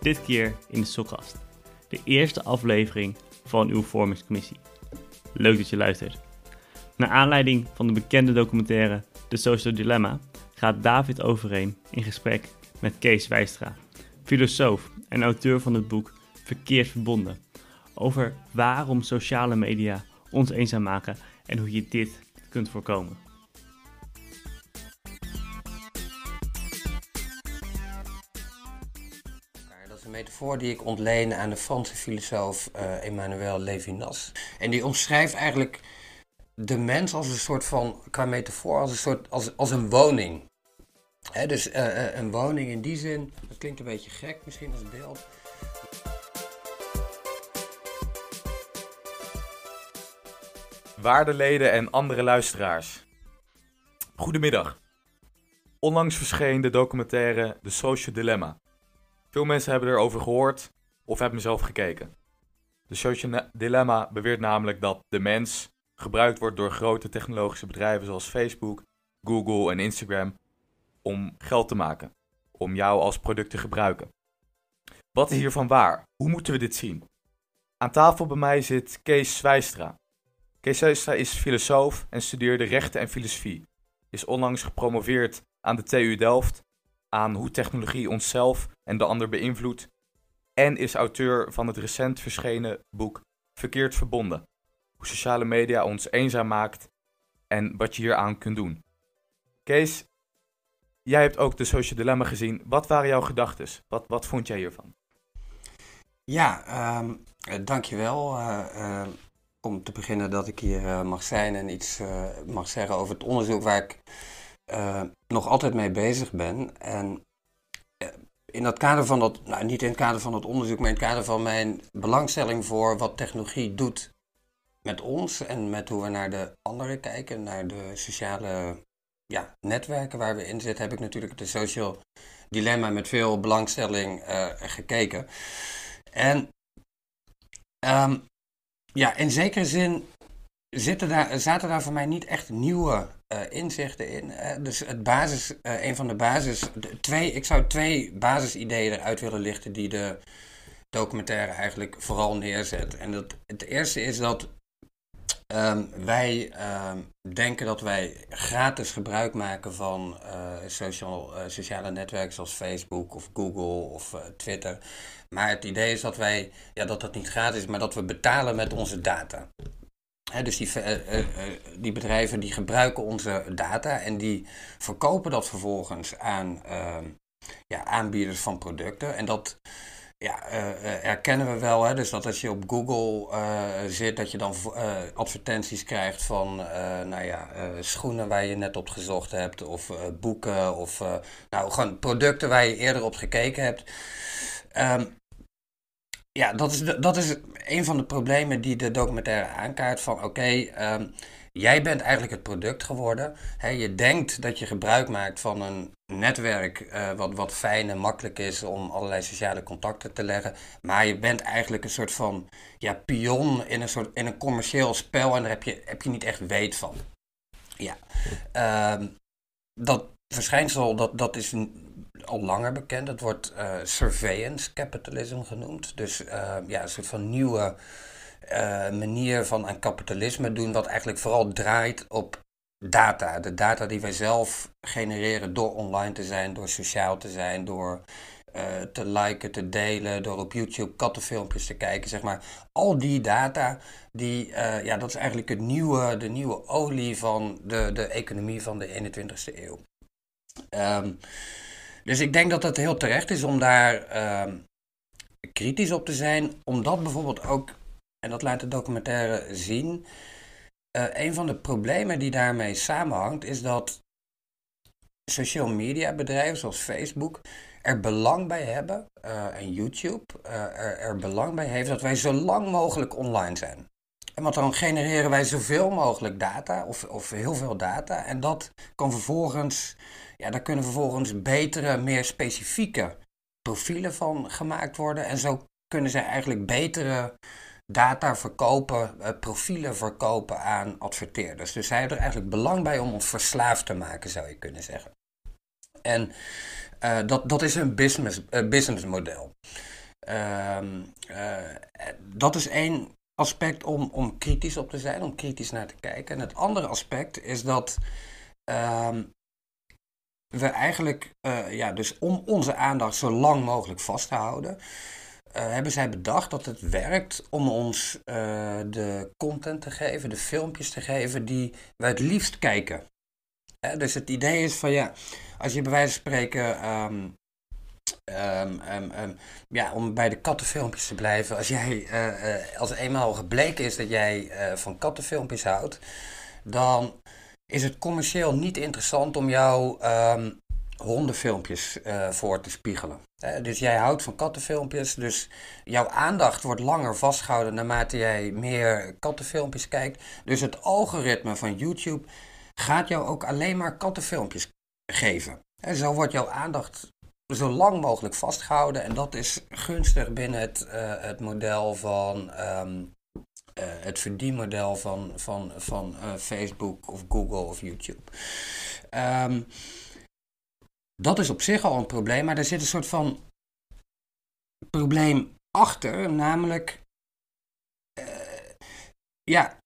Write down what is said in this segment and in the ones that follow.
dit keer in de Sokkast, de eerste aflevering van uw vormingscommissie. Leuk dat je luistert. Naar aanleiding van de bekende documentaire The Social Dilemma gaat David Overeen in gesprek met Kees Wijstra, filosoof en auteur van het boek Verkeerd Verbonden, over waarom sociale media ons eenzaam maken en hoe je dit kunt voorkomen. Die ik ontleen aan de Franse filosoof uh, Emmanuel Levinas. En die omschrijft eigenlijk de mens als een soort van, qua metafoor, als een soort, als, als een woning. Dus uh, een woning in die zin, dat klinkt een beetje gek misschien als beeld. Waardeleden en andere luisteraars. Goedemiddag. Onlangs verscheen de documentaire The Social Dilemma. Veel mensen hebben erover gehoord of hebben zelf gekeken. The Social Dilemma beweert namelijk dat de mens gebruikt wordt door grote technologische bedrijven zoals Facebook, Google en Instagram om geld te maken, om jou als product te gebruiken. Wat is hiervan waar? Hoe moeten we dit zien? Aan tafel bij mij zit Kees Zwijstra. Kees Zwijstra is filosoof en studeerde rechten en filosofie. Is onlangs gepromoveerd aan de TU Delft aan hoe technologie onszelf en de ander beïnvloedt. En is auteur van het recent verschenen boek Verkeerd Verbonden. Hoe sociale media ons eenzaam maakt en wat je hieraan kunt doen. Kees, jij hebt ook de Social Dilemma gezien. Wat waren jouw gedachten? Wat, wat vond jij hiervan? Ja, um, dankjewel. Uh, om te beginnen dat ik hier mag zijn en iets mag zeggen over het onderzoek waar ik nog altijd mee bezig ben. En in dat kader van dat, nou niet in het kader van het onderzoek, maar in het kader van mijn belangstelling voor wat technologie doet met ons en met hoe we naar de anderen kijken, naar de sociale ja, netwerken waar we in zitten, heb ik natuurlijk de social dilemma met veel belangstelling uh, gekeken. En um, ja, in zekere zin zitten daar, zaten daar voor mij niet echt nieuwe uh, inzichten in. Uh, dus het basis, uh, een van de basis, twee, ik zou twee basisideeën eruit willen lichten die de documentaire eigenlijk vooral neerzet. En dat, het eerste is dat um, wij um, denken dat wij gratis gebruik maken van social, sociale netwerken zoals Facebook of Google of Twitter. Maar het idee is dat wij, ja, dat dat niet gratis is, maar dat we betalen met onze data dus die, uh, uh, die, bedrijven die gebruiken onze data en die verkopen dat vervolgens aan ehm, ja, aanbieders van producten. En dat ja, herkennen we wel. Hè? Dus dat als je op Google zit, dat je dan advertenties krijgt van nou ja, schoenen waar je net op gezocht hebt, of boeken, of nou, gewoon producten waar je eerder op gekeken hebt. Um, ja, dat is, dat is een van de problemen die de documentaire aankaart. Van oké, ehm, jij bent eigenlijk het product geworden. je denkt dat je gebruik maakt van een netwerk uh, wat, wat fijn en makkelijk is om allerlei sociale contacten te leggen. Maar je bent eigenlijk een soort van ja, pion in een, soort, in een commercieel spel en daar heb je, heb je niet echt weet van. Ja, uh, dat verschijnsel dat, dat is al langer bekend. Dat wordt uh, surveillance capitalism genoemd. Dus uh, ja, een soort van nieuwe uh, manier van aan kapitalisme doen, wat eigenlijk vooral draait op data. De data die wij zelf genereren door online te zijn, door sociaal te zijn, door te liken, te delen, door op YouTube kattenfilmpjes te kijken, zeg maar. Al die data, die, ja, dat is eigenlijk het nieuwe, de nieuwe olie van de, de economie van de 21ste eeuw. Um, dus ik denk dat het heel terecht is om daar uh, kritisch op te zijn, omdat bijvoorbeeld ook, en dat laat de documentaire zien, uh, een van de problemen die daarmee samenhangt, is dat social media bedrijven zoals Facebook er belang bij hebben, uh, en YouTube er, er belang bij heeft dat wij zo lang mogelijk online zijn. Want dan genereren wij zoveel mogelijk data, of, of heel veel data, en dat kan vervolgens ja, daar kunnen vervolgens betere, meer specifieke profielen van gemaakt worden. En zo kunnen zij eigenlijk betere data verkopen, eh, profielen verkopen aan adverteerders. Dus zij hebben er eigenlijk belang bij om ons verslaafd te maken, zou je kunnen zeggen. En uh, dat, dat is een business, uh, businessmodel. Ehm, eh, dat is één aspect om, om kritisch op te zijn, om kritisch naar te kijken. En het andere aspect is dat ehm, we eigenlijk, uh, ja, dus om onze aandacht zo lang mogelijk vast te houden, uh, hebben zij bedacht dat het werkt om ons uh, de content te geven, de filmpjes te geven die wij het liefst kijken. dus het idee is van ja, als je bij wijze van spreken, um, um, um, ja, om bij de kattenfilmpjes te blijven, als jij, uh, als eenmaal gebleken is dat jij van kattenfilmpjes houdt, dan is het commercieel niet interessant om jou hondenfilmpjes voor te spiegelen. Dus jij houdt van kattenfilmpjes, dus jouw aandacht wordt langer vastgehouden naarmate jij meer kattenfilmpjes kijkt. Dus het algoritme van YouTube gaat jou ook alleen maar kattenfilmpjes geven. En zo wordt jouw aandacht zo lang mogelijk vastgehouden en dat is gunstig binnen het, uh, het model van um, het verdienmodel van, van, van Facebook of Google of YouTube. Um, dat is op zich al een probleem, maar er zit een soort van probleem achter, namelijk, uh, ja,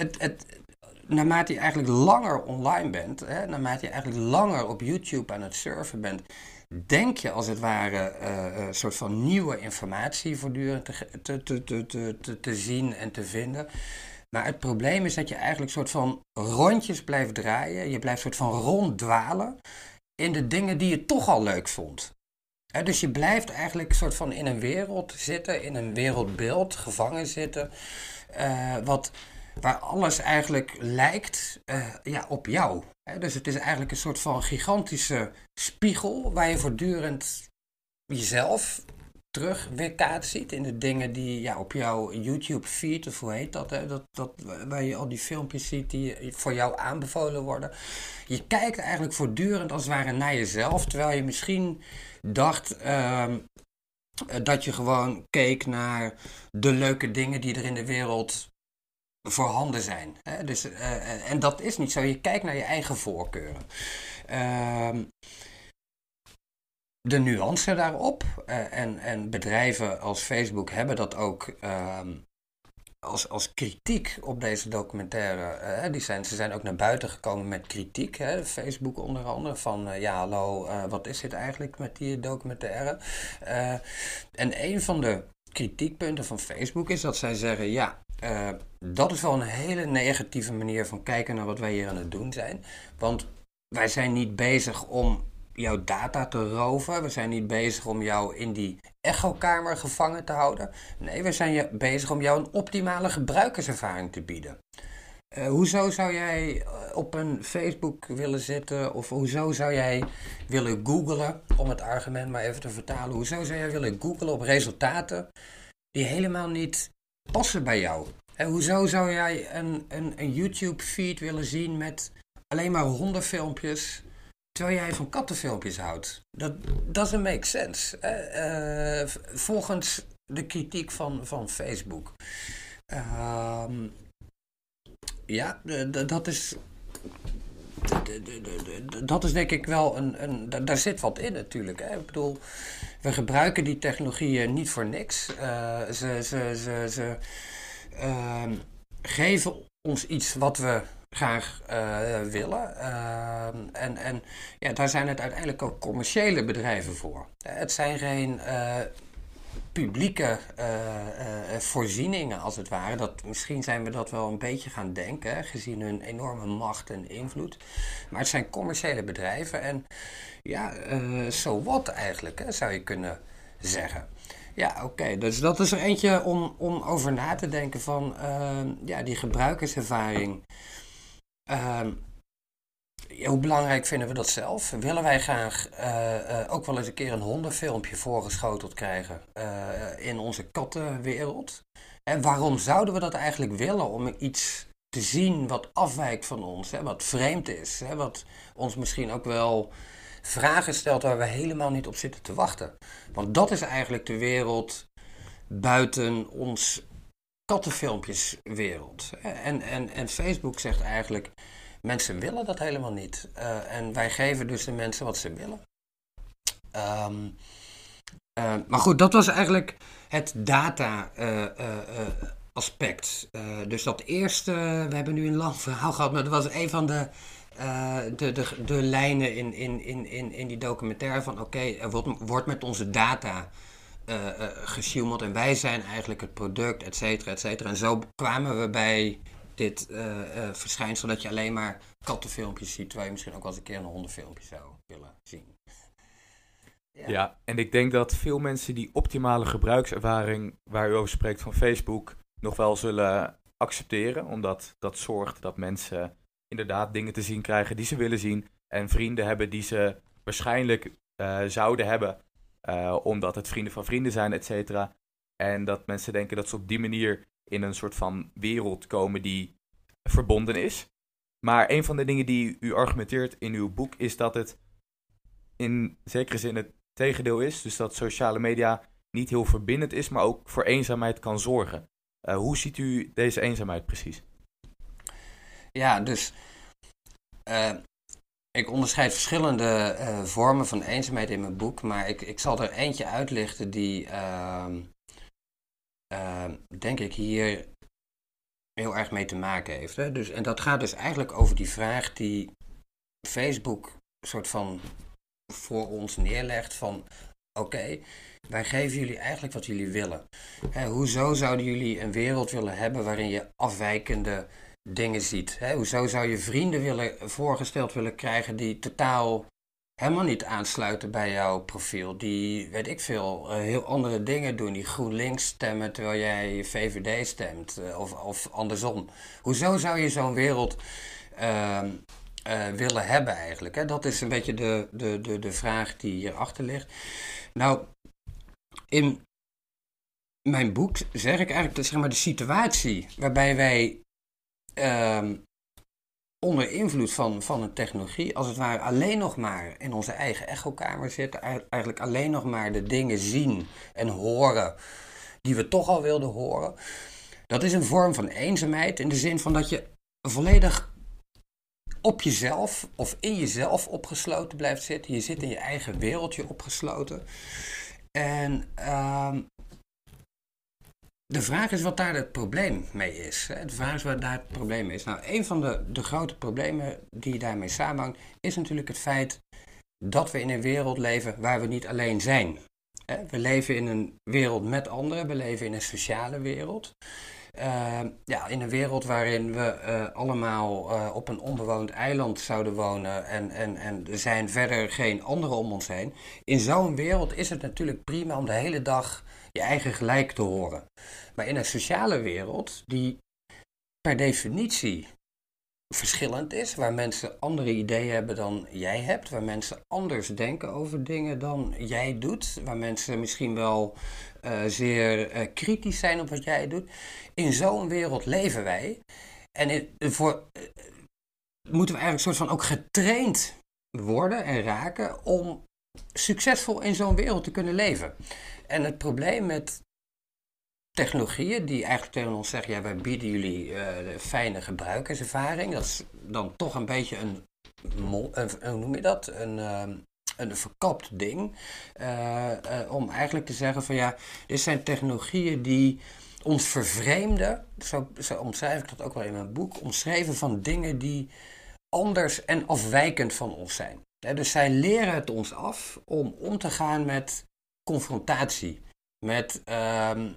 het, het, naarmate je eigenlijk langer online bent, hè, naarmate je eigenlijk langer op YouTube aan het surfen bent, denk je als het ware een soort van nieuwe informatie voortdurend te, te, te, te, te, zien en te vinden. Maar het probleem is dat je eigenlijk soort van rondjes blijft draaien. Je blijft soort van ronddwalen in de dingen die je toch al leuk vond. dus je blijft eigenlijk soort van in een wereld zitten, in een wereldbeeld gevangen zitten, uh, wat, waar alles eigenlijk lijkt ja, op jou. Dus het is eigenlijk een soort van gigantische spiegel waar je voortdurend jezelf terug weerkaatst ziet in de dingen die ja, op jouw YouTube feed, of hoe heet dat, hè? Dat, dat, waar je al die filmpjes ziet die voor jou aanbevolen worden. Je kijkt eigenlijk voortdurend als het ware naar jezelf, terwijl je misschien dacht uh, dat je gewoon keek naar de leuke dingen die er in de wereld voorhanden zijn. Hè? Dus, uh, en dat is niet zo, je kijkt naar je eigen voorkeuren. Uh, de nuance daarop. Uh, en, en bedrijven als Facebook hebben dat ook uh, als, als kritiek op deze documentaire. Die zijn, ze zijn ook naar buiten gekomen met kritiek. Hè, Facebook onder andere. Van ja, hallo, wat is dit eigenlijk met die documentaire? en een van de kritiekpunten van Facebook is dat zij zeggen: ja, dat is wel een hele negatieve manier van kijken naar wat wij hier aan het doen zijn. Want wij zijn niet bezig om jouw data te roven. We zijn niet bezig om jou in die echokamer gevangen te houden. Nee, we zijn bezig om jou een optimale gebruikerservaring te bieden. Uh, hoezo zou jij eh, op een Facebook willen zitten? Of hoezo zou jij willen googlen, om het argument maar even te vertalen. Hoezo zou jij willen googlen op resultaten die helemaal niet passen bij jou? En hoezo zou jij een, een, een YouTube-feed willen zien met alleen maar hondenfilmpjes Terwijl jij van kattenfilmpjes houdt. Dat doesn't make sense. Volgens de kritiek van, van Facebook. Uh, ja, dat is. Dat is denk ik wel een. een daar zit wat in natuurlijk. Hè? Ik bedoel, we gebruiken die technologieën niet voor niks. Uh, ze ze, ze, ehm, geven ons iets wat we graag uh, willen. Uh, en en ja, daar zijn het uiteindelijk ook commerciële bedrijven voor. Het zijn geen publieke voorzieningen, als het ware. Dat, misschien zijn we dat wel een beetje gaan denken, gezien hun enorme macht en invloed. Maar het zijn commerciële bedrijven. En ja, zo so wat eigenlijk, hè, zou je kunnen zeggen. Ja, oké. Dus dat is er eentje om, om over na te denken van ja, die gebruikerservaring. Uh, hoe belangrijk vinden we dat zelf? Willen wij graag uh, uh, ook wel eens een keer een hondenfilmpje voorgeschoteld krijgen uh, in onze kattenwereld? En waarom zouden we dat eigenlijk willen? Om iets te zien wat afwijkt van ons, hè, wat vreemd is, hè, wat ons misschien ook wel vragen stelt waar we helemaal niet op zitten te wachten. Want dat is eigenlijk de wereld buiten ons kattenfilmpjeswereld. En, en, en Facebook zegt eigenlijk, mensen willen dat helemaal niet. Uh, en wij geven dus de mensen wat ze willen. Um, maar goed, dat was eigenlijk het data aspect. dus dat eerste, we hebben nu een lang verhaal gehad, maar dat was een van de de, de, de lijnen in, in, in, in, die documentaire van oké, er wordt, wordt met onze data uh, en wij zijn eigenlijk het product, et cetera, et cetera. En zo kwamen we bij dit verschijnsel dat je alleen maar kattenfilmpjes ziet, terwijl je misschien ook wel eens een keer een hondenfilmpje zou willen zien. Ja. ja, en ik denk dat veel mensen die optimale gebruikservaring waar u over spreekt van Facebook nog wel zullen accepteren, omdat dat zorgt dat mensen inderdaad dingen te zien krijgen die ze willen zien en vrienden hebben die ze waarschijnlijk uh, zouden hebben omdat het vrienden van vrienden zijn, et cetera. En dat mensen denken dat ze op die manier in een soort van wereld komen die verbonden is. Maar een van de dingen die u argumenteert in uw boek is dat het in zekere zin het tegendeel is. Dus dat sociale media niet heel verbindend is, maar ook voor eenzaamheid kan zorgen. Uh, hoe ziet u deze eenzaamheid precies? Ja, dus uh, ik onderscheid verschillende uh, vormen van eenzaamheid in mijn boek, maar ik, ik zal er eentje uitlichten die, uh, denk ik, hier heel erg mee te maken heeft. Hè? Dus, en dat gaat dus eigenlijk over die vraag die Facebook soort van voor ons neerlegt van oké, wij geven jullie eigenlijk wat jullie willen. Hè, hoezo zouden jullie een wereld willen hebben waarin je afwijkende dingen ziet. Hè? Hoezo zou je vrienden willen, voorgesteld willen krijgen die totaal helemaal niet aansluiten bij jouw profiel? Die, weet ik veel, uh, heel andere dingen doen. Die GroenLinks stemmen terwijl jij VVD stemt. Uh, of, of andersom. Hoezo zou je zo'n wereld uh, willen hebben eigenlijk? Hè? Dat is een beetje de, de, de, de vraag die hierachter ligt. Nou, in mijn boek zeg ik eigenlijk zeg maar, de situatie waarbij wij uh, onder invloed van, van een technologie, als het ware alleen nog maar in onze eigen echokamer zitten, eigenlijk alleen nog maar de dingen zien en horen die we toch al wilden horen. Dat is een vorm van eenzaamheid in de zin van dat je volledig op jezelf of in jezelf opgesloten blijft zitten. Je zit in je eigen wereldje opgesloten. En uh, de vraag is wat daar het probleem mee is. De vraag is wat daar het probleem is. Nou, een van de, de grote problemen die daarmee samenhangt, is natuurlijk het feit dat we in een wereld leven waar we niet alleen zijn. We leven in een wereld met anderen, we leven in een sociale wereld. Uh, ja, in een wereld waarin we uh, allemaal uh, op een onbewoond eiland zouden wonen en, en, en er zijn verder geen anderen om ons heen. In zo'n wereld is het natuurlijk prima om de hele dag je eigen gelijk te horen. Maar in een sociale wereld, die per definitie verschillend is, waar mensen andere ideeën hebben dan jij hebt, waar mensen anders denken over dingen dan jij doet, waar mensen misschien wel uh, zeer uh, kritisch zijn op wat jij doet. In zo'n wereld leven wij. En voor, uh, moeten we eigenlijk een soort van ook getraind worden en raken om succesvol in zo'n wereld te kunnen leven. En het probleem met technologieën die eigenlijk tegen ons zeggen, ja, wij bieden jullie uh, fijne gebruikerservaring. Dat is dan toch een beetje een, hoe noem je dat? Een, uh, een verkapt ding. Uh, om eigenlijk te zeggen van ja, dit zijn technologieën die ons vervreemden. Zo, zo omschrijf ik dat ook wel in mijn boek. Omschreven van dingen die anders en afwijkend van ons zijn. dus zij leren het ons af om om te gaan met confrontatie. Met um,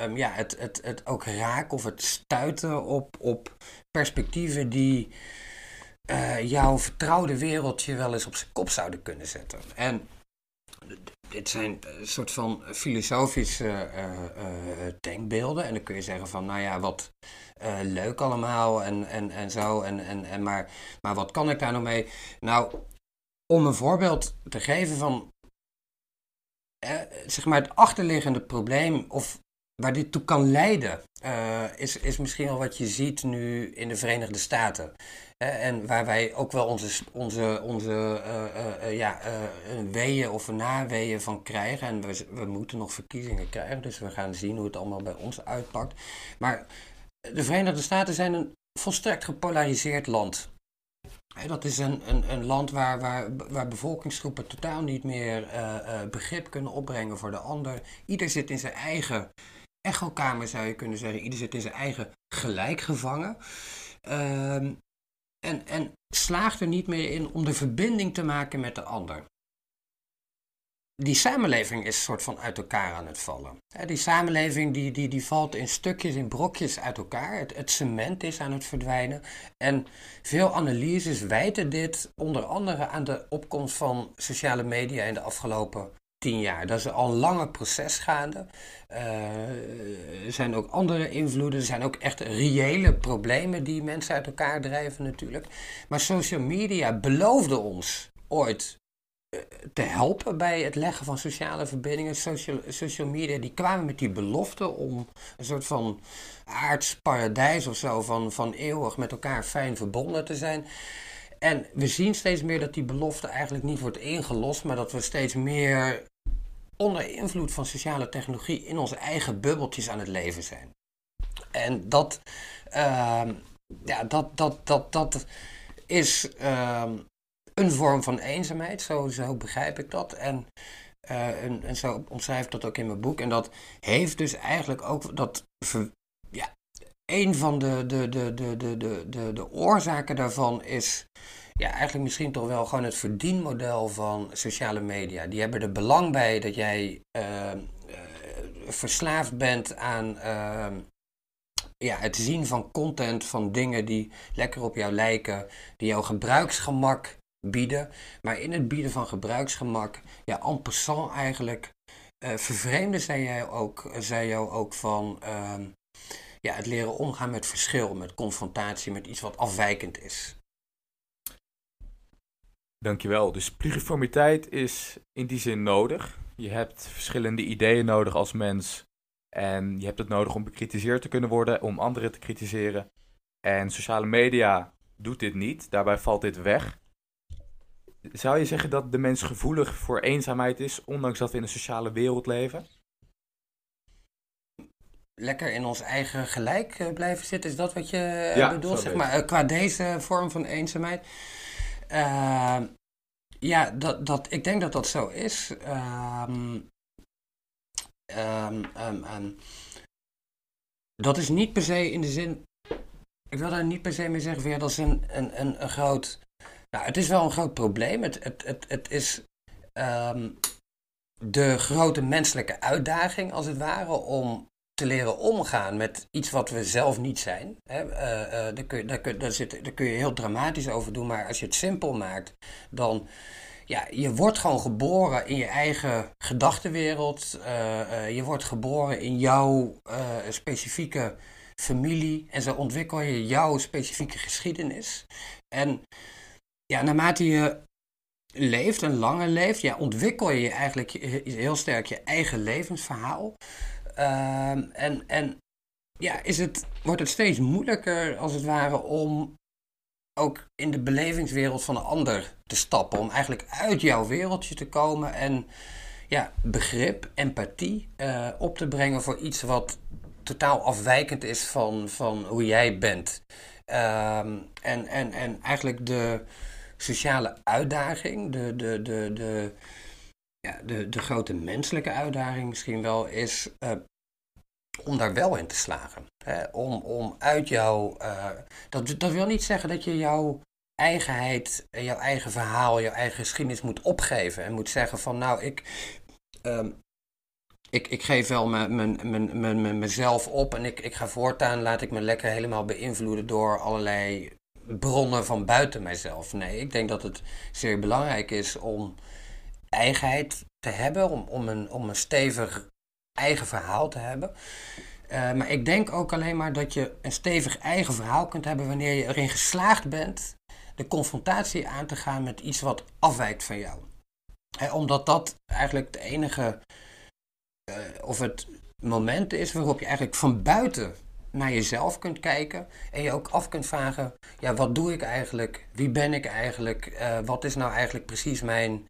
um, ja, het, het, het ook raken of het stuiten op, op perspectieven die uh, jouw vertrouwde wereldje wel eens op zijn kop zouden kunnen zetten. En dit zijn een soort van filosofische uh, denkbeelden. En dan kun je zeggen van, nou ja, wat leuk allemaal en, en, en zo. En, en, en maar, maar wat kan ik daar nou mee? Nou, om een voorbeeld te geven van zeg maar het achterliggende probleem, of waar dit toe kan leiden, uh, is, is misschien wel wat je ziet nu in de Verenigde Staten. en waar wij ook wel onze, onze, onze uh, uh, ja, weeën of naweeën van krijgen. En we, we moeten nog verkiezingen krijgen, dus we gaan zien hoe het allemaal bij ons uitpakt. Maar de Verenigde Staten zijn een volstrekt gepolariseerd land. Dat is een, een, een land waar, waar, waar bevolkingsgroepen totaal niet meer uh, begrip kunnen opbrengen voor de ander. Ieder zit in zijn eigen echokamer, zou je kunnen zeggen. Ieder zit in zijn eigen gelijk gevangen. Ehm, en, en slaagt er niet meer in om de verbinding te maken met de ander die samenleving is soort van uit elkaar aan het vallen. Die samenleving die, die, die valt in stukjes, in brokjes uit elkaar. Het, cement is aan het verdwijnen. En veel analyses wijten dit onder andere aan de opkomst van sociale media in de afgelopen tien jaar. Dat is al een lange proces gaande. Uh, er zijn ook andere invloeden. Er zijn ook echt reële problemen die mensen uit elkaar drijven natuurlijk. Maar social media beloofde ons ooit te helpen bij het leggen van sociale verbindingen. Social, media die kwamen met die belofte om een soort van aards paradijs of zo, van, van eeuwig met elkaar fijn verbonden te zijn. En we zien steeds meer dat die belofte eigenlijk niet wordt ingelost, maar dat we steeds meer onder invloed van sociale technologie in onze eigen bubbeltjes aan het leven zijn. En dat, uh, ja, dat, dat, dat, dat is uh, een vorm van eenzaamheid, zo, begrijp ik dat. En, uh, en, en, zo omschrijf ik dat ook in mijn boek. En dat heeft dus eigenlijk ook dat. Ja, een van de, de, de, de, de, de, de, de oorzaken daarvan is. Ja, eigenlijk misschien toch wel gewoon het verdienmodel van sociale media. Die hebben er belang bij dat jij uh, uh, verslaafd bent aan ehm, ja, het zien van content, van dingen die lekker op jou lijken, die jouw gebruiksgemak bieden. Maar in het bieden van gebruiksgemak, ja, en passant eigenlijk, uh, vervreemde zij jij ook, zij jou ook van uh, ja, het leren omgaan met verschil, met confrontatie, met iets wat afwijkend is. Dankjewel. Dus pluriformiteit is in die zin nodig. Je hebt verschillende ideeën nodig als mens. En je hebt het nodig om bekritiseerd te kunnen worden, om anderen te kritiseren. En sociale media doet dit niet. Daarbij valt dit weg. Zou je zeggen dat de mens gevoelig voor eenzaamheid is, ondanks dat we in een sociale wereld leven? Lekker in ons eigen gelijk eh, blijven zitten, is dat wat je eh, bedoelt? Zeg maar, eh, qua deze vorm van eenzaamheid. Uh, ja, dat, dat, ik denk dat dat zo is. Um, um, dat is niet per se in de zin. Ik wil daar niet per se mee zeggen van ja, dat is een, een, een, een groot nou, het is wel een groot probleem. Het, het, het, het is ehm, de grote menselijke uitdaging, als het ware, om te leren omgaan met iets wat we zelf niet zijn. Hè, uh, uh, daar, kun je, daar, zit, daar kun je heel dramatisch over doen, maar als je het simpel maakt, dan. Ja, je wordt gewoon geboren in je eigen gedachtenwereld. Uh, je wordt geboren in jouw specifieke familie. En zo ontwikkel je jouw specifieke geschiedenis. En ja, naarmate je leeft en langer leeft, ja, ontwikkel je eigenlijk heel sterk je eigen levensverhaal. Ehm, en en ja, is het, wordt het steeds moeilijker, als het ware, om ook in de belevingswereld van een ander te stappen. Om eigenlijk uit jouw wereldje te komen en ja, begrip, empathie uh, op te brengen voor iets wat totaal afwijkend is van, van hoe jij bent. Um, en, en, en eigenlijk de, sociale uitdaging, de, de, de, de, ja, de, de grote menselijke uitdaging misschien wel, is uh, om daar wel in te slagen. Hè? Om, om uit jouw. Uh, dat, dat wil niet zeggen dat je jouw eigenheid, jouw eigen verhaal, jouw eigen geschiedenis moet opgeven. En moet zeggen van nou, ik. Um, ik, ik geef wel mijn, mijn, mijn, mijn, mezelf op en ik, ik ga voortaan, laat ik me lekker helemaal beïnvloeden door allerlei bronnen van buiten mijzelf. Nee, ik denk dat het zeer belangrijk is om eigenheid te hebben, om, om, een, om een stevig eigen verhaal te hebben. Uh, maar ik denk ook alleen maar dat je een stevig eigen verhaal kunt hebben wanneer je erin geslaagd bent de confrontatie aan te gaan met iets wat afwijkt van jou. omdat dat eigenlijk de enige, uh, of het moment is waarop je eigenlijk van buiten naar jezelf kunt kijken en je ook af kunt vragen, ja, wat doe ik eigenlijk? Wie ben ik eigenlijk? Uh, wat is nou eigenlijk precies mijn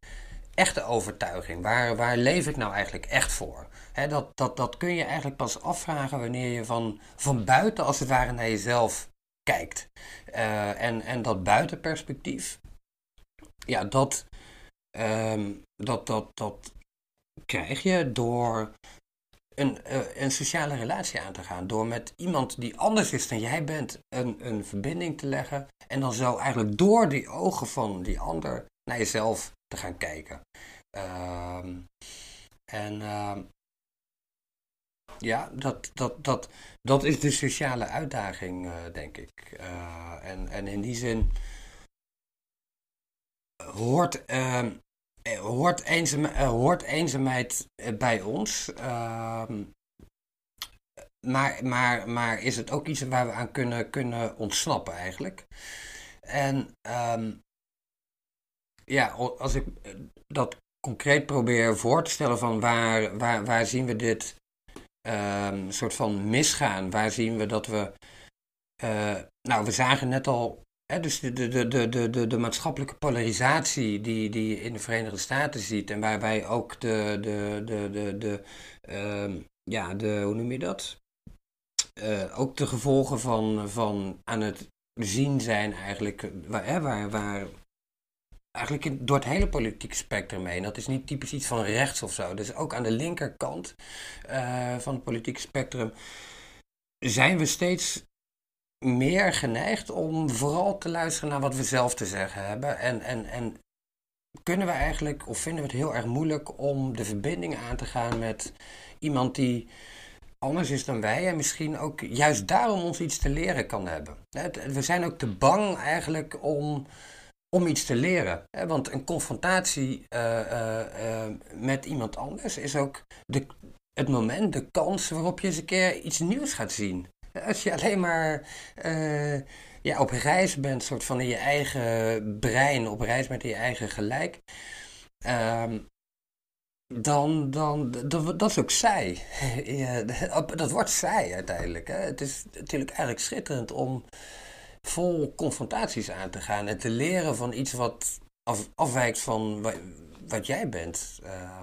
echte overtuiging? Waar, waar leef ik nou eigenlijk echt voor? dat, dat, dat kun je eigenlijk pas afvragen wanneer je van, van buiten als het ware naar jezelf kijkt. en, en dat buitenperspectief, ja, dat, ehm, dat, dat, dat krijg je door een, een sociale relatie aan te gaan. Door met iemand die anders is dan jij bent een, een verbinding te leggen. En dan zo eigenlijk door die ogen van die ander naar jezelf te gaan kijken. Ehm, en ehm, ja, dat, dat, dat, dat is de sociale uitdaging, uh, denk ik. Uh, en, en in die zin hoort, uh, hoort, eenzaam, hoort eenzaamheid bij ons. Ehm, maar, maar, maar is het ook iets waar we aan kunnen, kunnen ontsnappen eigenlijk? En um, ja, als ik dat concreet probeer voor te stellen van waar, waar, waar zien we dit um, soort van misgaan? Waar zien we dat we. Nou, we zagen net al. Dus de, de, de, de, de, de maatschappelijke polarisatie die, die je in de Verenigde Staten ziet. En waarbij ook de. de, de, de, de uh, ja, de, hoe noem je dat? Uh, ook de gevolgen van, van aan het zien zijn eigenlijk. Waar, waar, waar eigenlijk door het hele politieke spectrum heen. Dat is niet typisch iets van rechts of zo. Dus ook aan de linkerkant uh, van het politieke spectrum zijn we steeds meer geneigd om vooral te luisteren naar wat we zelf te zeggen hebben. En, en, en kunnen we eigenlijk, of vinden we het heel erg moeilijk om de verbinding aan te gaan met iemand die anders is dan wij en misschien ook juist daarom ons iets te leren kan hebben. We zijn ook te bang eigenlijk om om iets te leren. Want een confrontatie uh, uh, met iemand anders is ook de, het moment, de kans waarop je eens een keer iets nieuws gaat zien. Als je alleen maar ja, op reis bent, soort van in je eigen brein, op reis met je eigen gelijk, ehm, dan, dan dat, dat is ook saai. dat wordt saai uiteindelijk. Hè? Het is natuurlijk eigenlijk schitterend om vol confrontaties aan te gaan en te leren van iets wat af, afwijkt van wat, jij bent. Uh...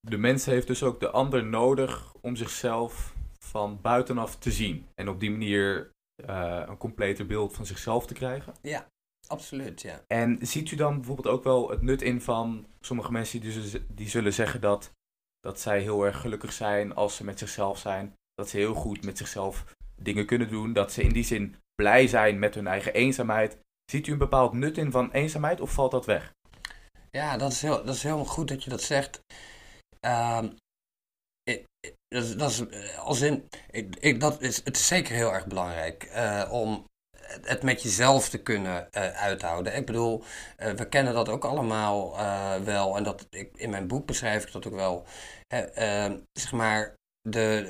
De mens heeft dus ook de ander nodig om zichzelf van buitenaf te zien. En op die manier uh, een completer beeld van zichzelf te krijgen. Ja, absoluut. Ja. En ziet u dan bijvoorbeeld ook wel het nut in van sommige mensen die, dus, die zullen zeggen dat, dat zij heel erg gelukkig zijn als ze met zichzelf zijn. Dat ze heel goed met zichzelf dingen kunnen doen, dat ze in die zin blij zijn met hun eigen eenzaamheid. Ziet u een bepaald nut in van eenzaamheid of valt dat weg? Ja, dat is, heel, dat is helemaal goed dat je dat zegt. Uh, dat, dat, is als in, ik, dat is, het is zeker heel erg belangrijk uh, om het met jezelf te kunnen uh, uithouden. Ik bedoel, we kennen dat ook allemaal wel en dat, ik, in mijn boek beschrijf ik dat ook wel. zeg maar, de,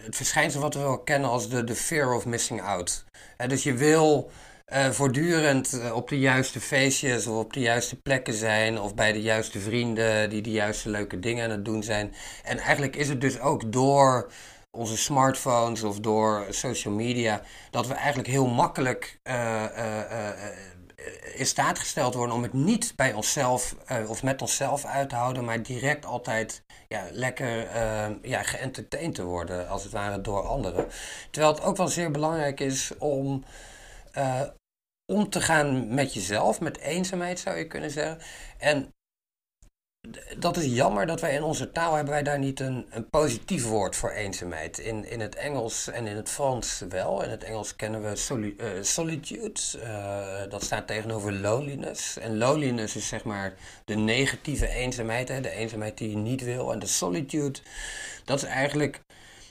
het verschijnsel wat we wel kennen als de, de fear of missing out. dus je wil uh, voortdurend eh, op de juiste feestjes of op de juiste plekken zijn of bij de juiste vrienden die de juiste leuke dingen aan het doen zijn. En eigenlijk is het dus ook door onze smartphones of door social media dat we eigenlijk heel makkelijk eh, in staat gesteld worden om het niet bij onszelf of met onszelf uit te houden, maar direct altijd ja, lekker uh, ja, te worden, als het ware, door anderen. Terwijl het ook wel zeer belangrijk is om om te gaan met jezelf, met eenzaamheid zou je kunnen zeggen. En dat is jammer dat wij in onze taal hebben wij daar niet een, een positief woord voor eenzaamheid. In, in het Engels en in het Frans wel. In het Engels kennen we uh, solitude. Uh, dat staat tegenover loneliness. En loneliness is zeg maar de negatieve eenzaamheid. Hè, de eenzaamheid die je niet wil. En de solitude, dat is eigenlijk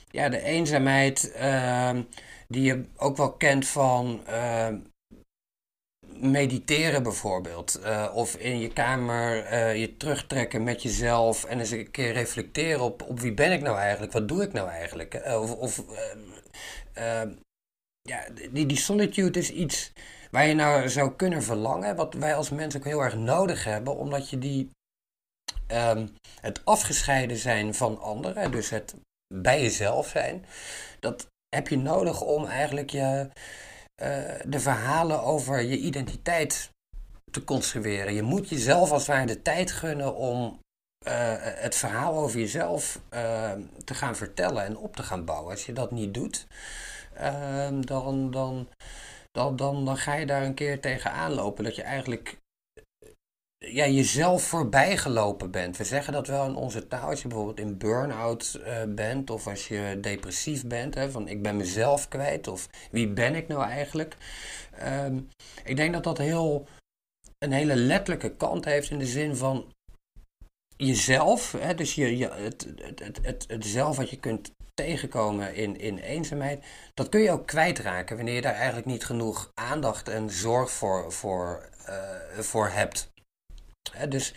ja, de eenzaamheid uh, die je ook wel kent van ehm, mediteren bijvoorbeeld. Uh, of in je kamer uh, je terugtrekken met jezelf en eens een keer reflecteren op, op wie ben ik nou eigenlijk, wat doe ik nou eigenlijk. Uh, of, of ja, die, die solitude is iets waar je nou zou kunnen verlangen, wat wij als mensen ook heel erg nodig hebben, omdat je die, het afgescheiden zijn van anderen, dus het bij jezelf zijn, dat heb je nodig om eigenlijk je uh, de verhalen over je identiteit te construeren. Je moet jezelf als het ware de tijd gunnen om uh, het verhaal over jezelf uh, te gaan vertellen en op te gaan bouwen. Als je dat niet doet, dan, dan, dan, dan, dan ga je daar een keer tegenaan lopen. Dat je eigenlijk ja, jezelf voorbij gelopen bent. We zeggen dat wel in onze taal. Als je bijvoorbeeld in burn-out uh, bent of als je depressief bent, hè, van ik ben mezelf kwijt of wie ben ik nou eigenlijk. Ehm, ik denk dat dat heel, een hele letterlijke kant heeft in de zin van jezelf, hè, dus je, je, het, het, het, het, zelf wat je kunt tegenkomen in, in eenzaamheid, dat kun je ook kwijtraken wanneer je daar eigenlijk niet genoeg aandacht en zorg voor, voor, uh, voor hebt. Dus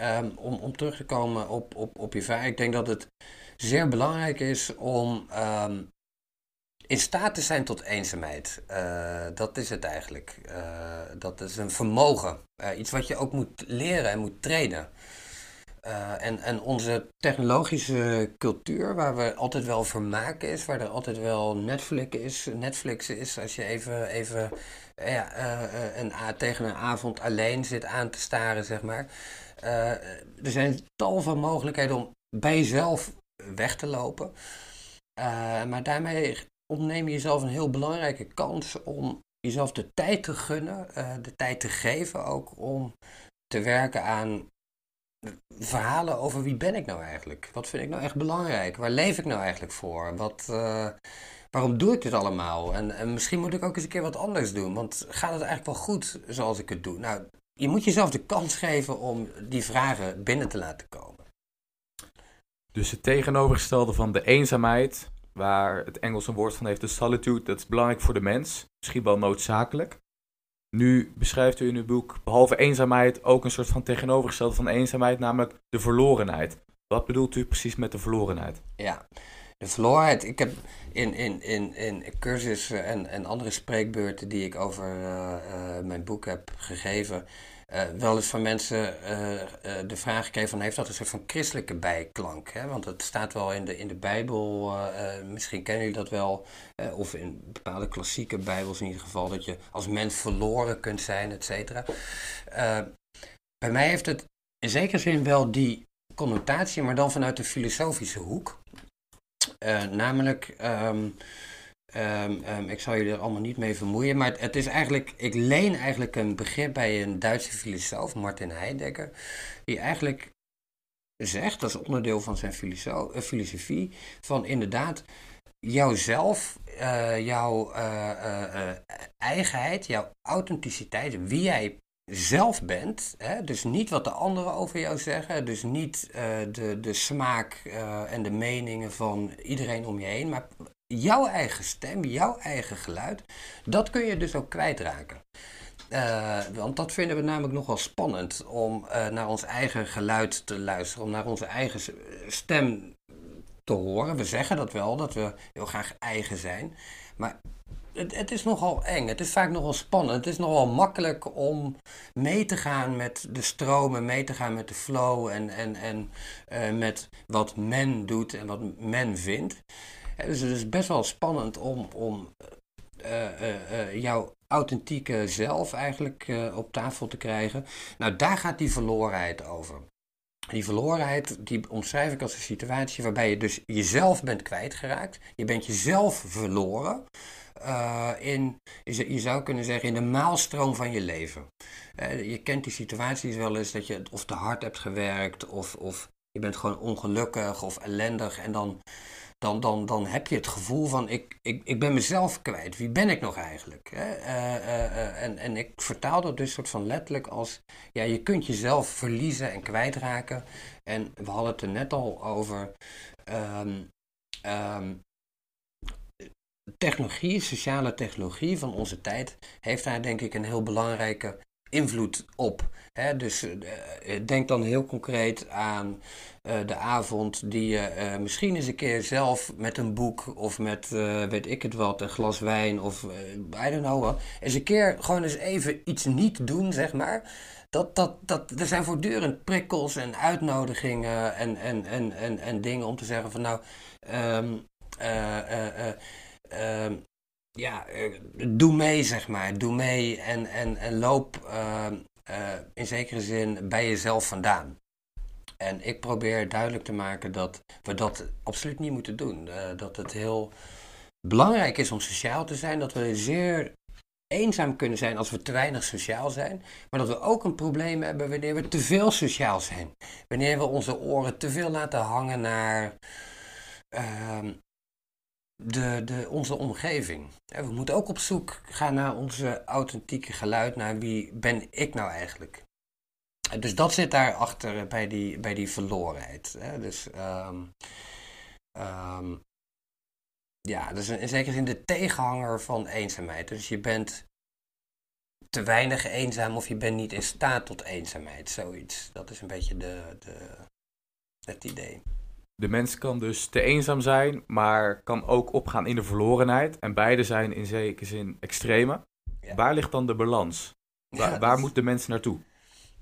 um, om, om terug te komen op, op, op je vraag, ik denk dat het zeer belangrijk is om um, in staat te zijn tot eenzaamheid. Uh, dat is het eigenlijk. Uh, dat is een vermogen. Uh, iets wat je ook moet leren en moet trainen. en, en onze technologische cultuur, waar we altijd wel vermaak is, waar er altijd wel Netflix is, Netflix is als je even, even ja, een, tegen een avond alleen zit aan te staren, zeg maar. er zijn tal van mogelijkheden om bij jezelf weg te lopen. maar daarmee ontneem je jezelf een heel belangrijke kans om jezelf de tijd te gunnen, de tijd te geven ook om te werken aan verhalen over wie ben ik nou eigenlijk? Wat vind ik nou echt belangrijk? Waar leef ik nou eigenlijk voor? Wat, waarom doe ik dit allemaal? En, en, misschien moet ik ook eens een keer wat anders doen, want gaat het eigenlijk wel goed zoals ik het doe? Nou, je moet jezelf de kans geven om die vragen binnen te laten komen. Dus het tegenovergestelde van de eenzaamheid waar het Engels een woord van heeft, de solitude, dat is belangrijk voor de mens, misschien wel noodzakelijk. Nu beschrijft u in uw boek, behalve eenzaamheid, ook een soort van tegenovergestelde van eenzaamheid, namelijk de verlorenheid. Wat bedoelt u precies met de verlorenheid? Ja, de verlorenheid. Ik heb in, in, in, in cursussen en, en andere spreekbeurten die ik over uh, uh, mijn boek heb gegeven, uh, wel eens van mensen de vraag gekregen van heeft dat een soort van christelijke bijklank? Hè? Want het staat wel in de, in de Bijbel, misschien kennen jullie dat wel, of in bepaalde klassieke Bijbels in ieder geval, dat je als mens verloren kunt zijn, et cetera. bij mij heeft het in zekere zin wel die connotatie, maar dan vanuit de filosofische hoek. Namelijk... Um, Um, um, ik zal jullie er allemaal niet mee vermoeien, maar het, is eigenlijk, ik leen eigenlijk een begrip bij een Duitse filosoof, Martin Heidegger, die eigenlijk zegt, dat is onderdeel van zijn uh, filosofie, van inderdaad, jouzelf, uh, jouw eigenheid, jouw authenticiteit, wie jij zelf bent, hè? dus niet wat de anderen over jou zeggen, dus niet de, de smaak en de meningen van iedereen om je heen, maar jouw eigen stem, jouw eigen geluid, dat kun je dus ook kwijtraken. Uh, want dat vinden we namelijk nogal spannend om naar ons eigen geluid te luisteren, om naar onze eigen stem te horen. We zeggen dat wel, dat we heel graag eigen zijn. Maar het, het, is nogal eng, het is vaak nogal spannend. Het is nogal makkelijk om mee te gaan met de stromen, mee te gaan met de flow en, en, en uh, met wat men doet en wat men vindt dus het is best wel spannend om, om uh, uh, jouw authentieke zelf eigenlijk op tafel te krijgen. Nou, daar gaat die verlorenheid over. Die verlorenheid, die omschrijf ik als een situatie waarbij je dus jezelf bent kwijtgeraakt. Je bent jezelf verloren. Uh, in, je zou kunnen zeggen, in de maalstroom van je leven. Uh, je kent die situaties wel eens dat je of te hard hebt gewerkt, of, of je bent gewoon ongelukkig of ellendig. En dan dan, dan, dan heb je het gevoel van ik, ik, ik ben mezelf kwijt. Wie ben ik nog eigenlijk? Uh, en, en ik vertaal dat dus soort van letterlijk als ja, je kunt jezelf verliezen en kwijtraken. En we hadden het er net al over. Um, technologie, sociale technologie van onze tijd, heeft daar denk ik een heel belangrijke invloed op. Dus uh, denk dan heel concreet aan uh, de avond die je misschien eens een keer zelf met een boek of met, weet ik het wat, een glas wijn of I don't know wat, eens een keer gewoon eens even iets niet doen, zeg maar. Dat, dat, dat, er zijn voortdurend prikkels en uitnodigingen en, en, en, en, en dingen om te zeggen van nou, um, um, ja, eh, doe mee, zeg maar. Doe mee en, en, en loop uh, uh, in zekere zin bij jezelf vandaan. En ik probeer duidelijk te maken dat we dat absoluut niet moeten doen. Uh, dat het heel belangrijk is om sociaal te zijn, dat we zeer eenzaam kunnen zijn als we te weinig sociaal zijn, maar dat we ook een probleem hebben wanneer we te veel sociaal zijn. Wanneer we onze oren te veel laten hangen naar ehm, de, de, onze omgeving. we moeten ook op zoek gaan naar onze authentieke geluid, naar wie ben ik nou eigenlijk. Dus dat zit daarachter bij die, bij die verlorenheid. Dus um, um, ja, dus in zekere zin de tegenhanger van eenzaamheid. Dus je bent te weinig eenzaam of je bent niet in staat tot eenzaamheid, zoiets. Dat is een beetje de, de, het idee. De mens kan dus te eenzaam zijn, maar kan ook opgaan in de verlorenheid. En beide zijn in zekere zin extreme. Waar ligt dan de balans? Waar, waar moet de mens naartoe?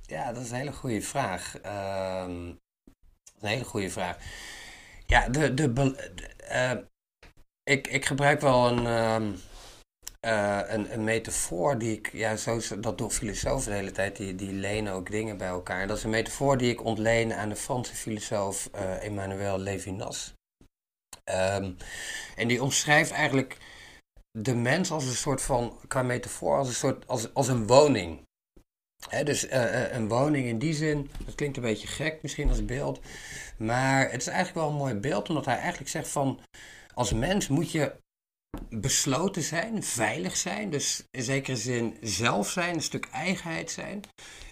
Ja, dat is een hele goede vraag. Uh, een hele goede vraag. Ja, de, de, uh, ik, ik gebruik wel een, uh, een, een metafoor die ik, ja, zo, dat doen filosofen de hele tijd, die, die lenen ook dingen bij elkaar. En dat is een metafoor die ik ontleen aan de Franse filosoof uh, Emmanuel Levinas. Um, en die omschrijft eigenlijk de mens als een soort van, qua metafoor, als een soort, als, als een woning dus uh, een woning in die zin, dat klinkt een beetje gek misschien als beeld. Maar het is eigenlijk wel een mooi beeld, omdat hij eigenlijk zegt van... Als mens moet je besloten zijn, veilig zijn. Dus in zekere zin zelf zijn, een stuk eigenheid zijn.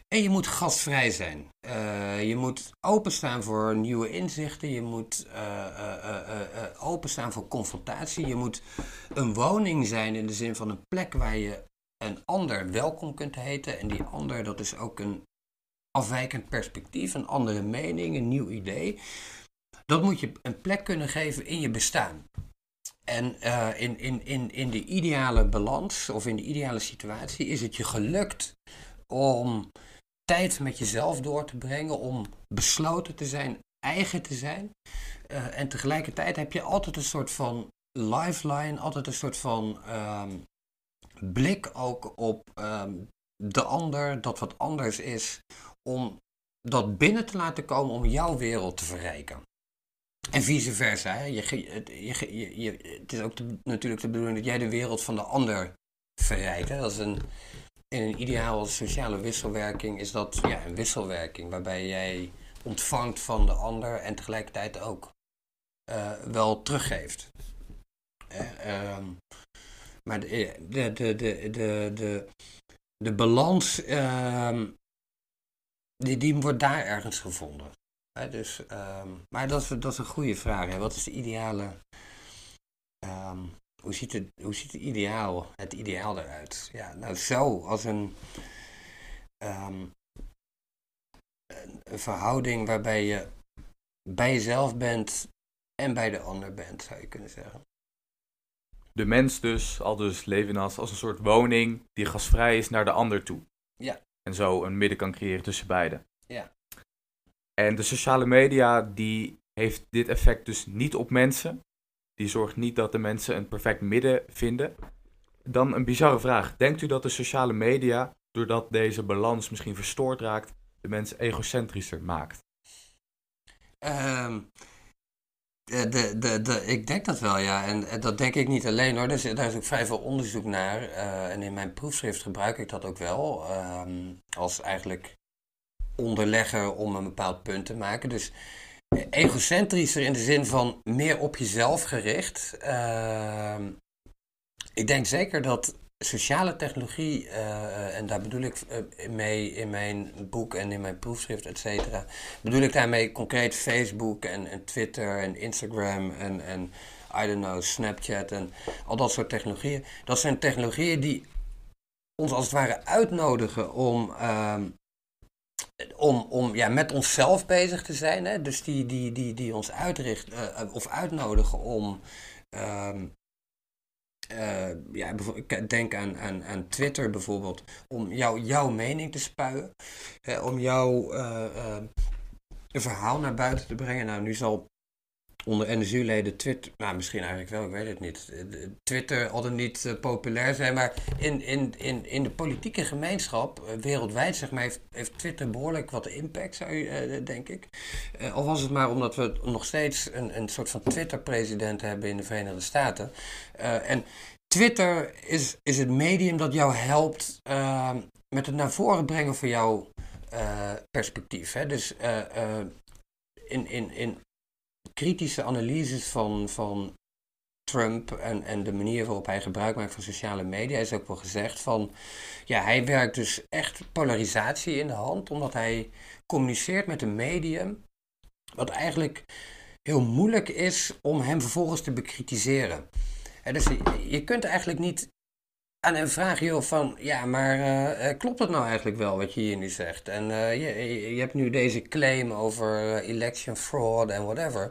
En je moet gastvrij zijn. Uh, je moet openstaan voor nieuwe inzichten. Je moet uh, openstaan voor confrontatie. Je moet een woning zijn in de zin van een plek waar je een ander welkom kunt heten. En die ander, dat is ook een afwijkend perspectief, een andere mening, een nieuw idee. Dat moet je een plek kunnen geven in je bestaan. En uh, in, in, in, in de ideale balans of in de ideale situatie is het je gelukt om tijd met jezelf door te brengen, om besloten te zijn, eigen te zijn. Uh, en tegelijkertijd heb je altijd een soort van lifeline, altijd een soort van um, blik ook op ehm, de ander, dat wat anders is, om dat binnen te laten komen om jouw wereld te verrijken. En vice versa. Hè. Je, je, je, het is ook natuurlijk de bedoeling dat jij de wereld van de ander verrijkt. Hè. Dat is een, in een ideale sociale wisselwerking is dat ja, een wisselwerking waarbij jij ontvangt van de ander en tegelijkertijd ook uh, wel teruggeeft. Uh, maar de, de, de, de, de, de, balans, uh, die, die wordt daar ergens gevonden. Dus, um, maar dat is, dat is een goede vraag. Hè? Wat is de ideale... Um, hoe ziet, het, hoe ziet het, ideaal, het ideaal eruit? Ja, nou zo, als een, um, een, een verhouding waarbij je bij jezelf bent en bij de ander bent, zou je kunnen zeggen de mens dus, al dus Levinas, als een soort woning die gasvrij is naar de ander toe. Ja. En zo een midden kan creëren tussen beiden. Ja. En de sociale media, die heeft dit effect dus niet op mensen. Die zorgt niet dat de mensen een perfect midden vinden. Dan een bizarre vraag. Denkt u dat de sociale media, doordat deze balans misschien verstoord raakt, de mensen egocentrischer maakt? Um, de, de, de, ik denk dat wel, ja. En, dat denk ik niet alleen hoor. Is, daar is ook vrij veel onderzoek naar. Uh, en in mijn proefschrift gebruik ik dat ook wel. Um, als eigenlijk onderlegger om een bepaald punt te maken. Dus egocentrischer in de zin van meer op jezelf gericht. Uh, ik denk zeker dat sociale technologie, uh, en daar bedoel ik uh, mee in mijn boek en in mijn proefschrift, et cetera, bedoel ik daarmee concreet Facebook en, Twitter en Instagram en, en I don't know, Snapchat en al dat soort technologieën. Dat zijn technologieën die ons als het ware uitnodigen om, uh, om, om ja, met onszelf bezig te zijn. Hè? Dus die, die, die, die ons uitricht, of uitnodigen om ehm, uh, ja, denk aan, aan, aan Twitter bijvoorbeeld, om jou, jouw mening te spuien, om jouw uh, verhaal naar buiten te brengen. Nou, nu zal onder NSU-leden Twitter, nou misschien eigenlijk wel, ik weet het niet, Twitter altijd niet uh, populair zijn, maar in, in, in, in de politieke gemeenschap uh, wereldwijd zeg maar, heeft, heeft Twitter behoorlijk wat impact, zou je, denk ik. al was het maar omdat we nog steeds een, een soort van Twitter-president hebben in de Verenigde Staten. en Twitter is, is het medium dat jou helpt ehm, met het naar voren brengen van jouw perspectief. Hè? Dus in, in, in kritische analyses van, van Trump en, en de manier waarop hij gebruik maakt van sociale media is ook wel gezegd van, ja, hij werkt dus echt polarisatie in de hand, omdat hij communiceert met een medium wat eigenlijk heel moeilijk is om hem vervolgens te bekritiseren. dus je, je kunt eigenlijk niet aan hem vragen, joh, van ja, maar uh, klopt het nou eigenlijk wel wat je hier nu zegt? En uh, je, je hebt nu deze claim over election fraud en whatever.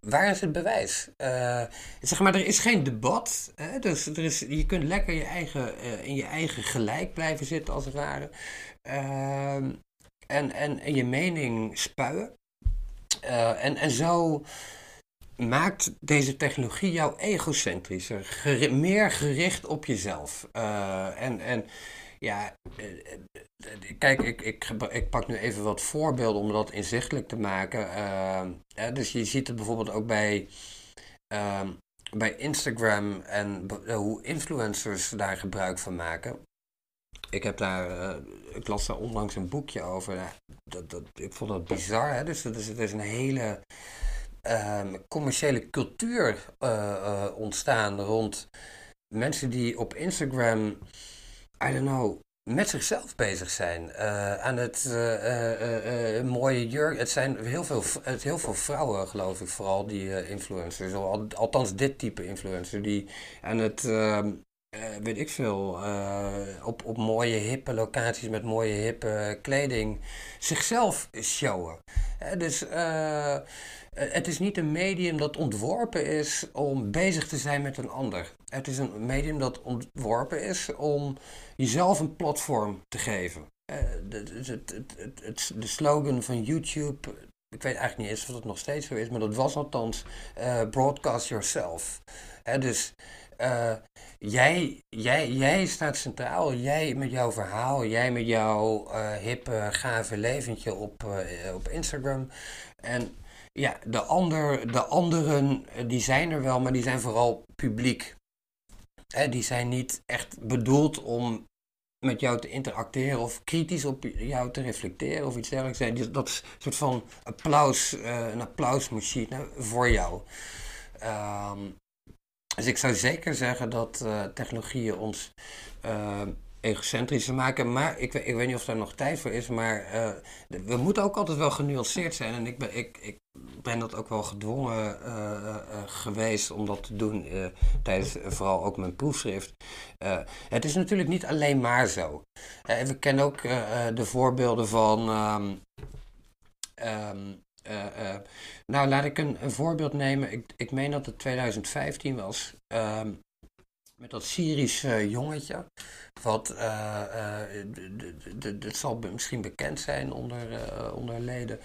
Waar is het bewijs? Zeg maar, er is geen debat. Hè? Dus er is, je kunt lekker je eigen, in je eigen gelijk blijven zitten, als het ware. Ehm, en, en, en je mening spuien. en, en zo maakt deze technologie jou egocentrischer, meer gericht op jezelf. Uh, en, en ja, eh, eh, kijk, ik, ik, ik pak nu even wat voorbeelden om dat inzichtelijk te maken. Dus je ziet het bijvoorbeeld ook bij, uh, bij Instagram en hoe influencers daar gebruik van maken. Ik, heb daar, ik las daar onlangs een boekje over. dat, dat, ik vond dat bizar. Hè? Dus het is, het is een hele Ehm, commerciële cultuur uh, uh, ontstaan rond mensen die op Instagram, I don't know, met zichzelf bezig zijn. Uh, aan het mooie jurk. Het zijn heel veel, het, heel veel vrouwen, geloof ik, vooral die influencers. althans, dit type influencer. Die aan het ehm, weet ik veel, op, op mooie hippe locaties met mooie hippe kleding zichzelf showen. dus eh, het is niet een medium dat ontworpen is om bezig te zijn met een ander. Het is een medium dat ontworpen is om jezelf een platform te geven. Uh, de, slogan van YouTube, ik weet eigenlijk niet eens of het nog steeds zo is, maar dat was althans uh, broadcast yourself. dus jij, jij, jij staat centraal, jij met jouw verhaal, jij met jouw hippe, gave leventje op, op Instagram. En ja, de, ander, de anderen eh, die zijn er wel, maar die zijn vooral publiek. Hè, die zijn niet echt bedoeld om met jou te interacteren of kritisch op jou te reflecteren of iets dergelijks. Dat is een soort van applaus, uh, een applausmachine voor jou. Um, dus ik zou zeker zeggen dat uh, technologieën ons egocentrischer maken. Maar ik, ik weet niet of daar nog tijd voor is. Maar we moeten ook altijd wel genuanceerd zijn. En ik ben, ik, ik ben dat ook wel gedwongen uh, geweest om dat te doen tijdens vooral ook mijn proefschrift. het is natuurlijk niet alleen maar zo. we kennen ook de voorbeelden van. Um, nou, laat ik een, voorbeeld nemen. Ik, ik meen dat het 2015 was. Um, met dat Syrische jongetje. Wat, uh, uh, zal misschien bekend zijn onder, onder leden.